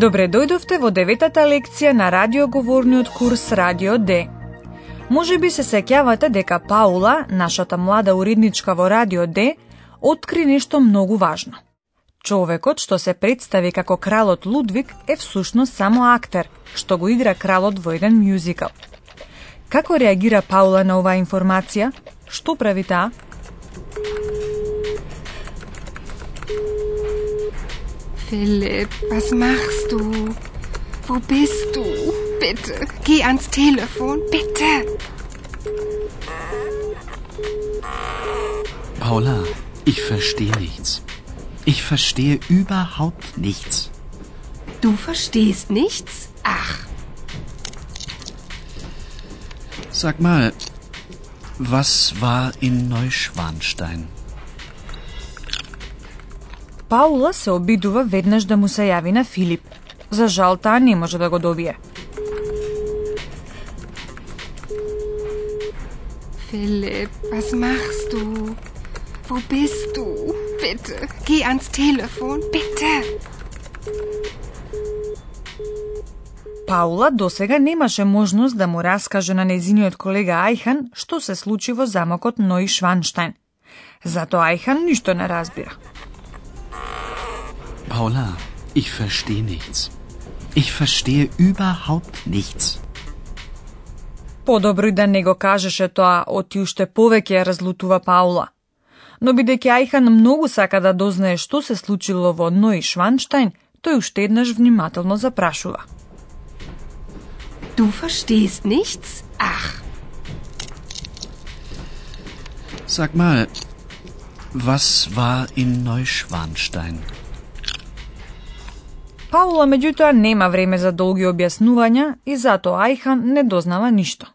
Добре дојдовте во деветата лекција на радиоговорниот курс Радио Д. Може би се сеќавате дека Паула, нашата млада уредничка во Радио Д, откри нешто многу важно. Човекот што се представи како кралот Лудвиг е всушност само актер, што го игра кралот во еден мюзикал. Како реагира Паула на оваа информација? Што прави таа? Philipp, was machst du? Wo bist du? Bitte, geh ans Telefon, bitte. Paula, ich verstehe nichts. Ich verstehe überhaupt nichts. Du verstehst nichts? Ach. Sag mal, was war in Neuschwanstein? Паула се обидува веднаш да му се јави на Филип. За жал таа не може да го добие. Philipp, was machst du? Wo bist du? Bitte, geh ans Telefon, bitte. Паула досега немаше можност да му раскаже на незиниот колега Ајхан што се случи во замокот Ној Шванштайн. Зато Ајхан ништо не разбира. Paula, ich verstehe nichts. Ich verstehe überhaupt nichts. Подобро и да не го кажеше тоа, оти уште повеќе ја разлутува Паула. Но бидејќи Ајхан многу сака да дознае што се случило во Ној Шванштайн, тој уште еднаш внимателно запрашува. Du verstehst nichts? Ach. Sag mal, was war in Neuschwanstein? Паула меѓутоа нема време за долги објаснувања и затоа Ајхан не дознава ништо.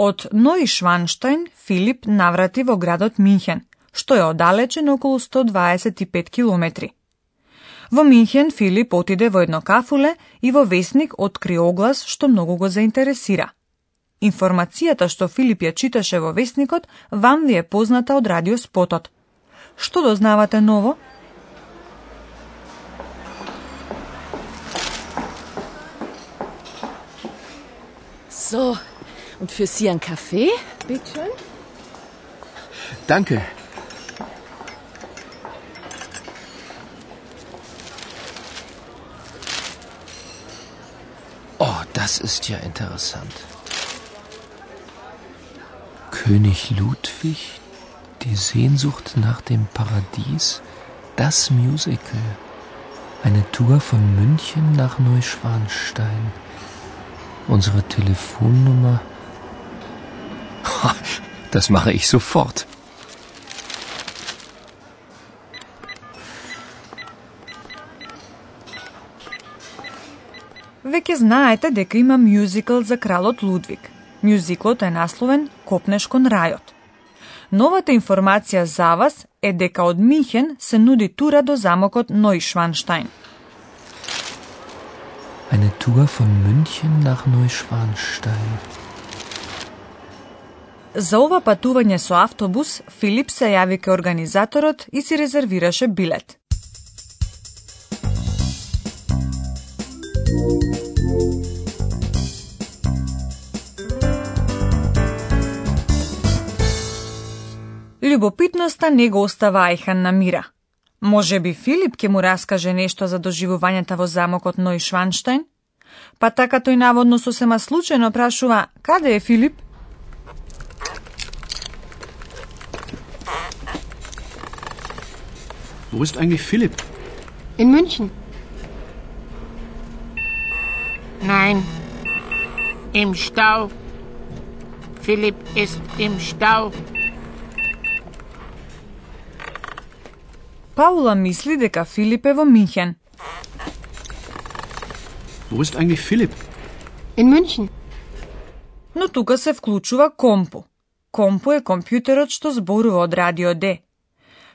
Од Ној Шванштайн Филип наврати во градот Минхен, што е оддалечен околу 125 километри. Во Минхен Филип отиде во едно кафуле и во весник откри оглас што многу го заинтересира. Информацијата што Филип ја читаше во весникот вам ви е позната од радиоспотот. Што дознавате ново? So, und für Sie ein Kaffee? Bitte schön. Danke. Das ist ja interessant. König Ludwig, die Sehnsucht nach dem Paradies, das Musical. Eine Tour von München nach Neuschwanstein. Unsere Telefonnummer. Das mache ich sofort. Веќе знаете дека има мюзикл за кралот Лудвиг. Мюзиклот е насловен Копнеш кон рајот. Новата информација за вас е дека од Михен се нуди тура до замокот Нойшванштайн. Eine Tour von München nach Neuschwanstein. За ова патување со автобус, Филип се јави кај организаторот и си резервираше билет. Любопитноста не го остава Ајхан на мира. Може би Филип ќе му раскаже нешто за доживувањата во замокот Ној Шванштайн? Па така тој наводно сосема случајно прашува, каде е Филип? Wo ist eigentlich Philipp? In München. Nein. Im Stau. Philipp ist im Stau. Паула мисли дека Филип е во Минхен. Wo ist eigentlich Philipp? In München. Но тука се вклучува Компу. Компу е компјутерот што зборува од Радио Д.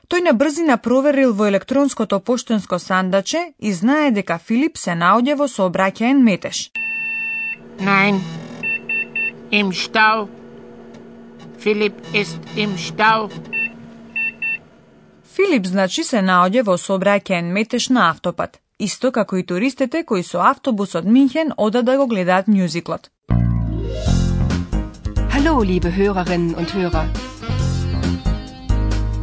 Тој на брзина проверил во електронското поштенско сандаче и знае дека Филип се наоѓа во сообраќаен метеж. Nein. Im Stau. Philipp ist im Stau. Филип значи се наоѓа во сообраќаен метеж на автопат, исто како и туристите кои со автобус од Минхен одат да го гледаат мюзиклот. Hallo, liebe Hörerinnen und Hörer.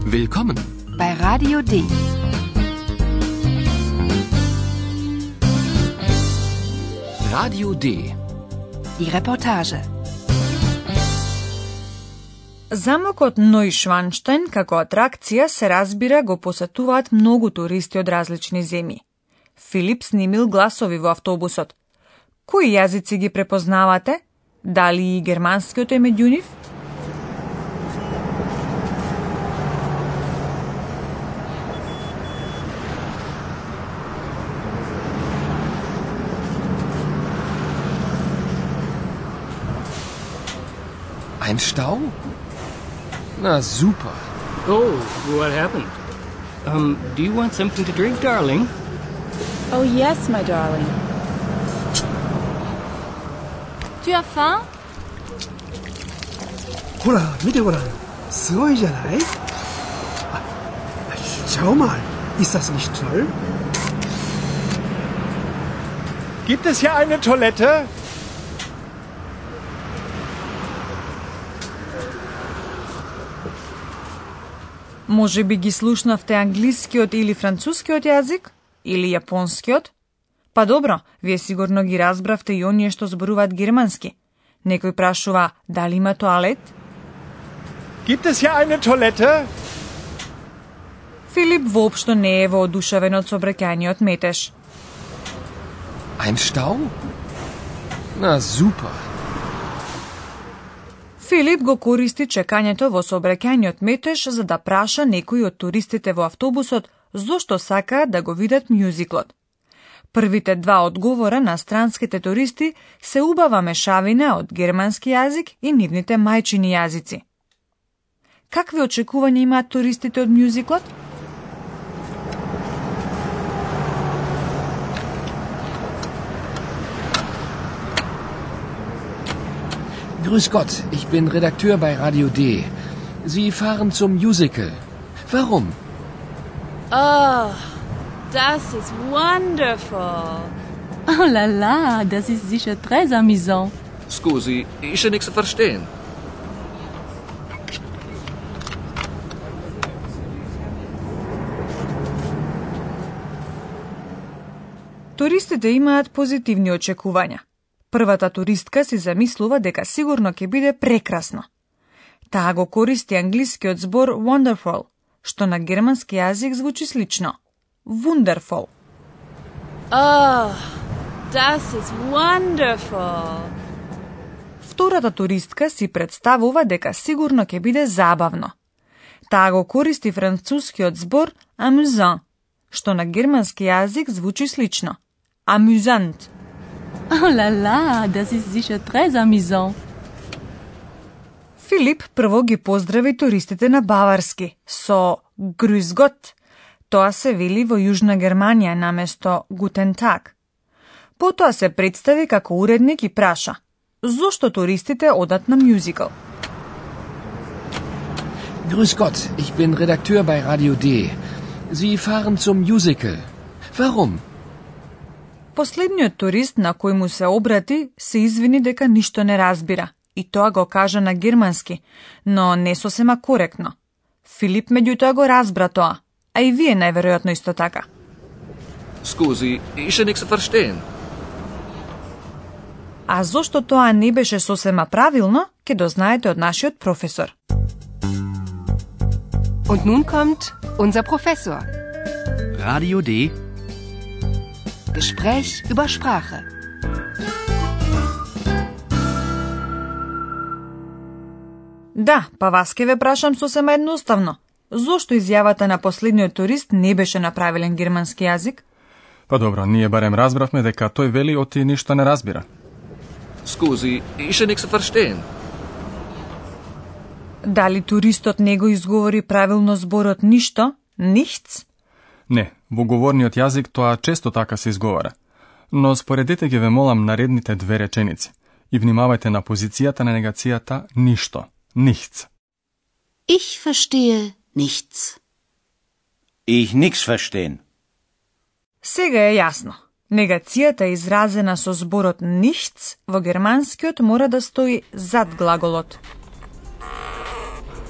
Willkommen. Bei Radio D. Radio D. Die Reportage. Замокот Нојшванштайн како атракција се разбира го посетуваат многу туристи од различни земји. Филип снимил гласови во автобусот. Кои јазици ги препознавате? Дали и германскиот е меѓу нив? Ein Stau? Na super. Oh, what happened? Um, do you want something to drink, darling? Oh, yes, my darling. Tu as faim? ほら見てごらんすごいじゃないあ Schau mal ist das nicht toll? Gibt es hier eine Toilette? Може би ги слушнавте англискиот или францускиот јазик? Или јапонскиот? Па добро, вие сигурно ги разбравте и оние што зборуваат германски. Некој прашува дали има тоалет? Gibt es hier eine Toilette? Филип воопшто не е воодушевен од собраќајниот метеж. Ein Stau? Na super. Филип го користи чекањето во сообраќајниот метеж за да праша некои од туристите во автобусот зошто сакаат да го видат мјузиклот. Првите два одговора на странските туристи се убава мешавина од германски јазик и нивните мајчини јазици. Какви очекувања имаат туристите од мјузиклот? Grüß Gott, ich bin Redakteur bei Radio D. Sie fahren zum Musical. Warum? Oh, das ist wonderful. Oh la la, das ist sicher très amusant. Scusi, ist ja nichts zu verstehen. Туристите имаат позитивни очекувања. Првата туристка си замислува дека сигурно ќе биде прекрасно. Таа го користи англискиот збор wonderful, што на германски јазик звучи слично. Wonderful. Oh, das ist wonderful. Втората туристка си представува дека сигурно ќе биде забавно. Таа го користи францускиот збор amusant, што на германски јазик звучи слично. Amusant. Oh la la, das ist sicher très amusant. Филип прво ги поздрави туристите на Баварски со Grüß Gott. Тоа се вели во Јужна Германија наместо Guten Tag. Потоа се представи како уредник и праша зошто туристите одат на мюзикл. Grüß Gott, ich bin Redakteur bei Radio D. Sie fahren zum Musical. Warum? Последниот турист на кој му се обрати се извини дека ништо не разбира и тоа го кажа на германски, но не сосема коректно. Филип меѓутоа го разбра тоа, а и вие најверојатно исто така. Scusi, ist ja nichts zu verstehen. А зошто тоа не беше сосема правилно, ќе дознаете од нашиот професор. Und nun kommt unser Professor. Radio D. Gespräch über Sprache. Да, па вас ке ве прашам сосема едноставно. зошто изјавата на последниот турист не беше на правилен германски јазик? Па добро, ние барем разбравме дека тој вели оти ништо не разбира. Scusi, ich kann nichts verstehen. Дали туристот не го изговори правилно зборот ништо, nichts? Не, во говорниот јазик тоа често така се изговара. Но споредете ги ве молам наредните две реченици и внимавајте на позицијата на негацијата ништо, nichts. Ich verstehe nichts. Ich nix verstehen. Сега е јасно. Негацијата изразена со зборот nichts во германскиот мора да стои зад глаголот.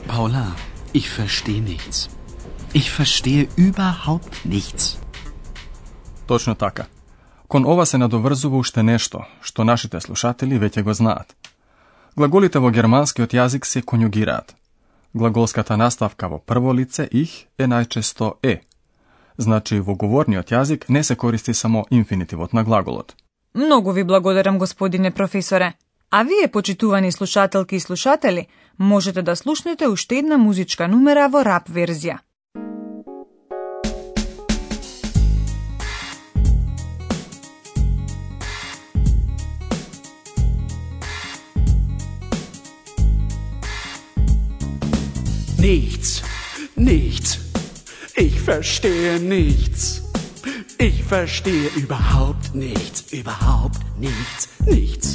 Paula, ich verstehe nichts. Ich verstehe überhaupt nichts. Точно така. Кон ова се надоврзува уште нешто, што нашите слушатели веќе го знаат. Глаголите во германскиот јазик се конјугираат. Глаголската наставка во прво лице их е најчесто е. Значи во говорниот јазик не се користи само инфинитивот на глаголот. Многу ви благодарам, господине професоре. А вие, почитувани слушателки и слушатели, можете да слушнете уште една музичка numera во рап верзија. Nichts, nichts. Ich verstehe nichts. Ich verstehe überhaupt nichts, überhaupt nichts, nichts.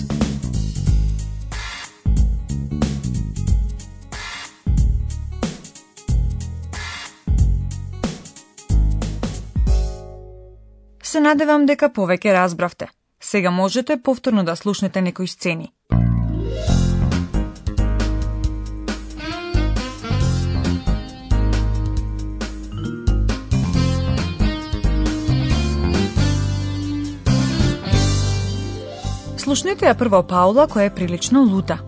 Се надевам дека повеќе разбравте. Сега можете повторно да слушнете некои сцени. Slušnite je prvo Pavla, koja je prilično luda.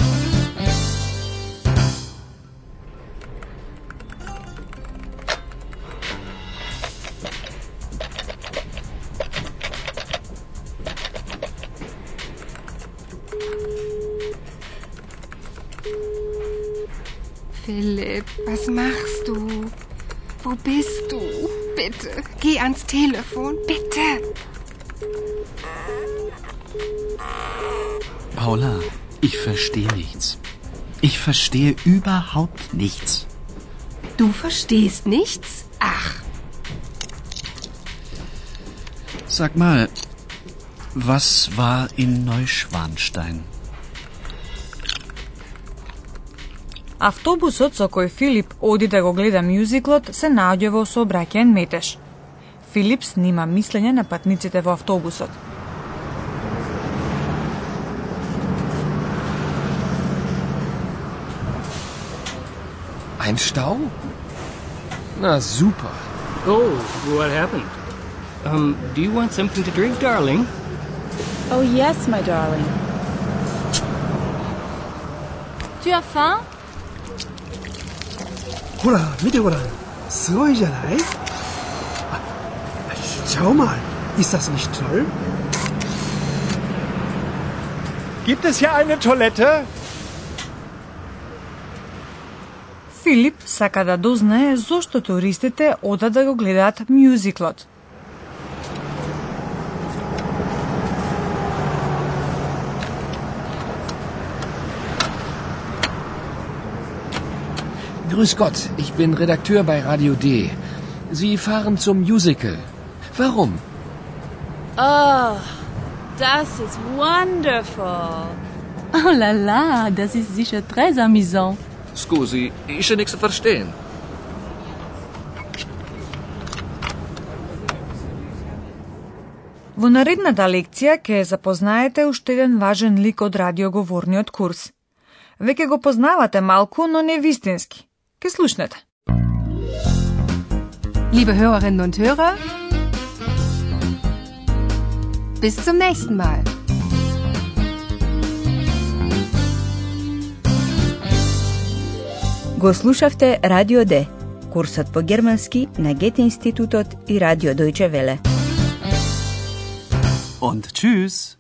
Philipp, was machst du? Wo bist du? Bitte, geh ans Telefon, bitte. Paula, ich verstehe nichts. Ich verstehe überhaupt nichts. Du verstehst nichts? Ach, Sag mal, was war in Neuschwanstein? Автобусот со кој Филип оди да го гледа мюзиклот се наоѓа во сообраќаен метеж. Филип снима мислење на патниците во автобусот. Ein Stau? Na super. Oh, what happened? Um, do you want something to drink, darling? Oh, yes, my darling. Tu as faim ほら、見てごらん。すごいじゃないあ、schau mal. Ist das nicht toll? Gibt es hier eine Toilette? Филип сака да дознае зошто туристите одат да го гледаат мюзиклот. Grüß Gott, ich bin Redakteur bei Radio D. Sie fahren zum Musical. Warum? Oh, das ist wonderful. Oh la la, das ist sicher très amusant. Scusi, ich kann nichts verstehen. Во наредната лекција ќе запознаете уште еден важен лик од радиоговорниот курс. Веќе го познавате малку, но не вистински. Ке слушнете. liebe Hörerinnen und Hörer, bis zum nächsten Mal. Го слушавте Радио Д, курсот по германски на Гете институтот и Радио Дојче Веле. Und tschüss.